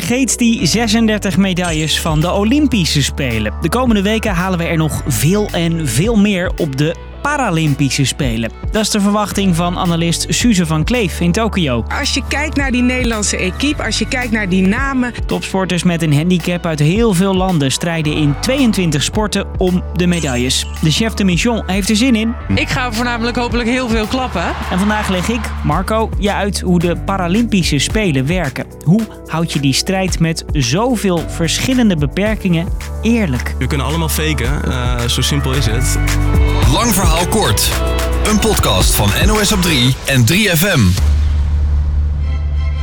vergeet die 36 medailles van de Olympische Spelen. De komende weken halen we er nog veel en veel meer op de Paralympische Spelen. Dat is de verwachting van analist Suze van Kleef in Tokio. Als je kijkt naar die Nederlandse equipe, als je kijkt naar die namen. Topsporters met een handicap uit heel veel landen strijden in 22 sporten om de medailles. De chef de mission heeft er zin in. Ik ga voornamelijk hopelijk heel veel klappen. En vandaag leg ik, Marco, je uit hoe de Paralympische Spelen werken. Hoe houd je die strijd met zoveel verschillende beperkingen eerlijk? We kunnen allemaal faken, uh, zo simpel is het. Lang verhaal kort. Een podcast van NOS op 3 en 3FM.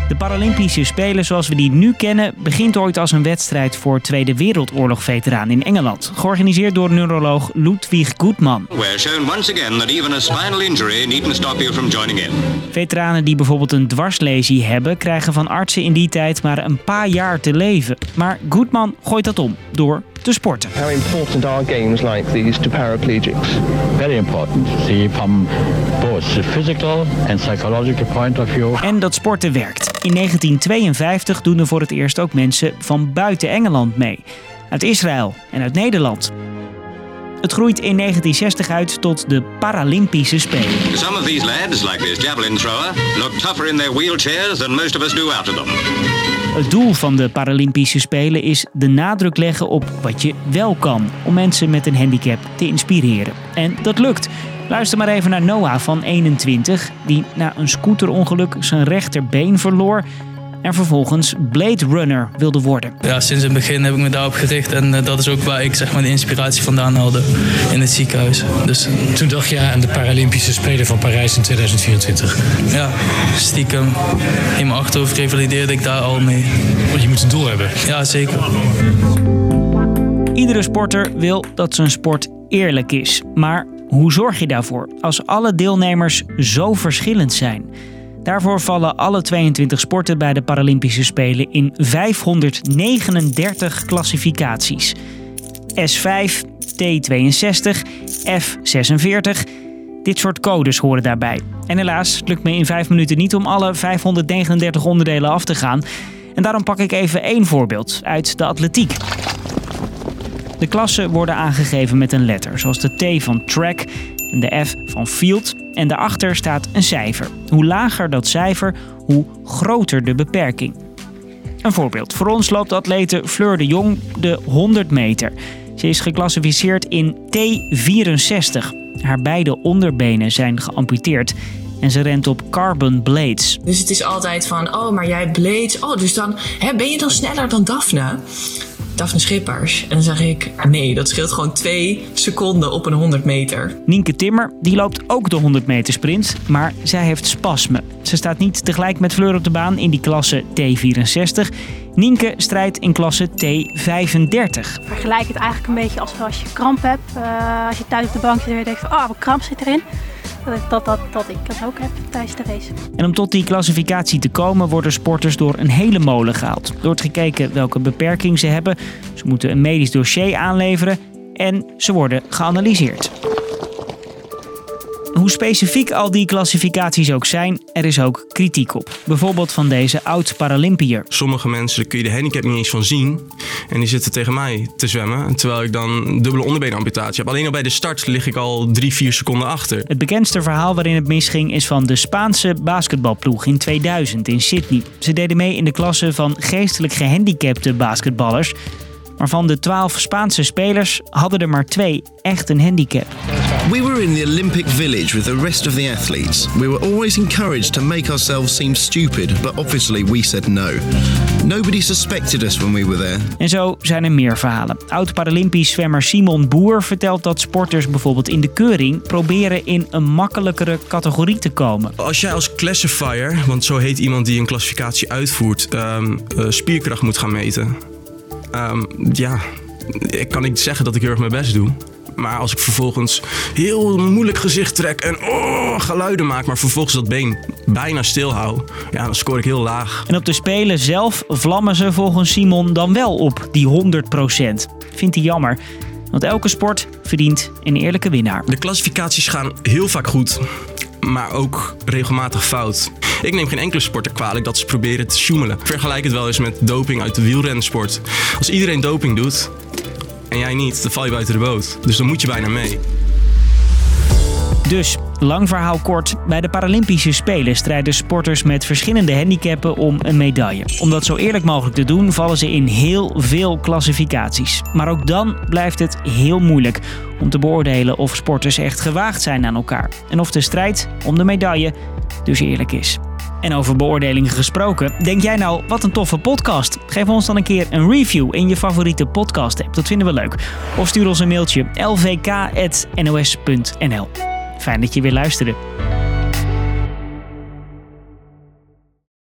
De Paralympische Spelen zoals we die nu kennen begint ooit als een wedstrijd voor Tweede Wereldoorlog-veteranen in Engeland. Georganiseerd door neuroloog Ludwig Goodman. We're shown once again that even a spinal injury needn't stop you from joining in. Veteranen die bijvoorbeeld een dwarslesie hebben, krijgen van artsen in die tijd maar een paar jaar te leven. Maar Goodman gooit dat om door te sporten. How important are games like these to paraplegics? Very important. See from both the physical and psychological point of view. En dat sporten werkt. In 1952 doen er voor het eerst ook mensen van buiten Engeland mee. Uit Israël en uit Nederland. Het groeit in 1960 uit tot de Paralympische Spelen. Some of these lads, like this javelin thrower, look tougher in their wheelchairs than most of us do out of them. Het doel van de Paralympische Spelen is de nadruk leggen op wat je wel kan om mensen met een handicap te inspireren. En dat lukt. Luister maar even naar Noah van 21, die na een scooterongeluk zijn rechterbeen verloor en vervolgens Blade Runner wilde worden. Ja, sinds het begin heb ik me daarop gericht en uh, dat is ook waar ik zeg maar, de inspiratie vandaan haalde in het ziekenhuis. Dus, Toen dacht je aan de Paralympische Spelen van Parijs in 2024? Ja, stiekem in mijn achterhoofd revalideerde ik daar al mee. Want je moet een doel hebben. Ja, zeker. Iedere sporter wil dat zijn sport eerlijk is. Maar hoe zorg je daarvoor als alle deelnemers zo verschillend zijn? Daarvoor vallen alle 22 sporten bij de Paralympische Spelen in 539 klassificaties. S5, T62, F46. Dit soort codes horen daarbij. En helaas lukt me in 5 minuten niet om alle 539 onderdelen af te gaan. En daarom pak ik even één voorbeeld uit de atletiek. De klassen worden aangegeven met een letter, zoals de T van track en de F van field. En daarachter staat een cijfer. Hoe lager dat cijfer, hoe groter de beperking. Een voorbeeld. Voor ons loopt atlete Fleur de Jong de 100 meter. Ze is geclassificeerd in T64. Haar beide onderbenen zijn geamputeerd en ze rent op carbon blades. Dus het is altijd van, oh, maar jij blades. Oh, dus dan hè, ben je dan sneller dan Daphne? Daphne Schippers. En dan zeg ik, nee, dat scheelt gewoon twee seconden op een 100 meter. Nienke Timmer, die loopt ook de 100 meter sprint, maar zij heeft spasme. Ze staat niet tegelijk met Fleur op de baan in die klasse T64. Nienke strijdt in klasse T35. Vergelijk het eigenlijk een beetje als als je kramp hebt. Uh, als je thuis op de bank zit en je denkt van, oh, wat kramp zit erin. Dat, dat ik dat ook heb tijdens de race. En om tot die klassificatie te komen worden sporters door een hele molen gehaald. Er wordt gekeken welke beperking ze hebben. Ze moeten een medisch dossier aanleveren en ze worden geanalyseerd. Hoe specifiek al die klassificaties ook zijn, er is ook kritiek op. Bijvoorbeeld van deze oud-Paralympiër. Sommige mensen kun je de handicap niet eens van zien. En die zitten tegen mij te zwemmen. Terwijl ik dan dubbele onderbeenamputatie heb. Alleen al bij de start lig ik al drie, vier seconden achter. Het bekendste verhaal waarin het misging is van de Spaanse basketbalploeg in 2000 in Sydney. Ze deden mee in de klasse van geestelijk gehandicapte basketballers. Maar van de 12 Spaanse spelers hadden er maar twee echt een handicap. We were in the Olympic Village with the rest of the athletes. We were always encouraged to make ourselves seem stupid, but obviously we said no. Nobody suspected us when we were there. En zo zijn er meer verhalen. Oud-Paralympisch zwemmer Simon Boer vertelt dat sporters bijvoorbeeld in de keuring proberen in een makkelijkere categorie te komen. Als jij als classifier, want zo heet iemand die een klassificatie uitvoert, um, uh, spierkracht moet gaan meten. Um, ja, ik kan niet zeggen dat ik heel erg mijn best doe. Maar als ik vervolgens heel moeilijk gezicht trek en oh, geluiden maak, maar vervolgens dat been bijna stil hou, ja, dan scoor ik heel laag. En op de Spelen zelf vlammen ze volgens Simon dan wel op die 100%. Vindt hij jammer. Want elke sport verdient een eerlijke winnaar. De klassificaties gaan heel vaak goed, maar ook regelmatig fout. Ik neem geen enkele sporter kwalijk dat ze proberen te sjoemelen. Vergelijk het wel eens met doping uit de wielrensport. Als iedereen doping doet en jij niet, dan val je buiten de boot. Dus dan moet je bijna mee. Dus, lang verhaal kort, bij de Paralympische Spelen strijden sporters met verschillende handicappen om een medaille. Om dat zo eerlijk mogelijk te doen, vallen ze in heel veel klassificaties. Maar ook dan blijft het heel moeilijk om te beoordelen of sporters echt gewaagd zijn aan elkaar. En of de strijd om de medaille dus eerlijk is. En over beoordelingen gesproken, denk jij nou wat een toffe podcast? Geef ons dan een keer een review in je favoriete podcast app. Dat vinden we leuk. Of stuur ons een mailtje lvk.nos.nl. Fijn dat je weer luisterde.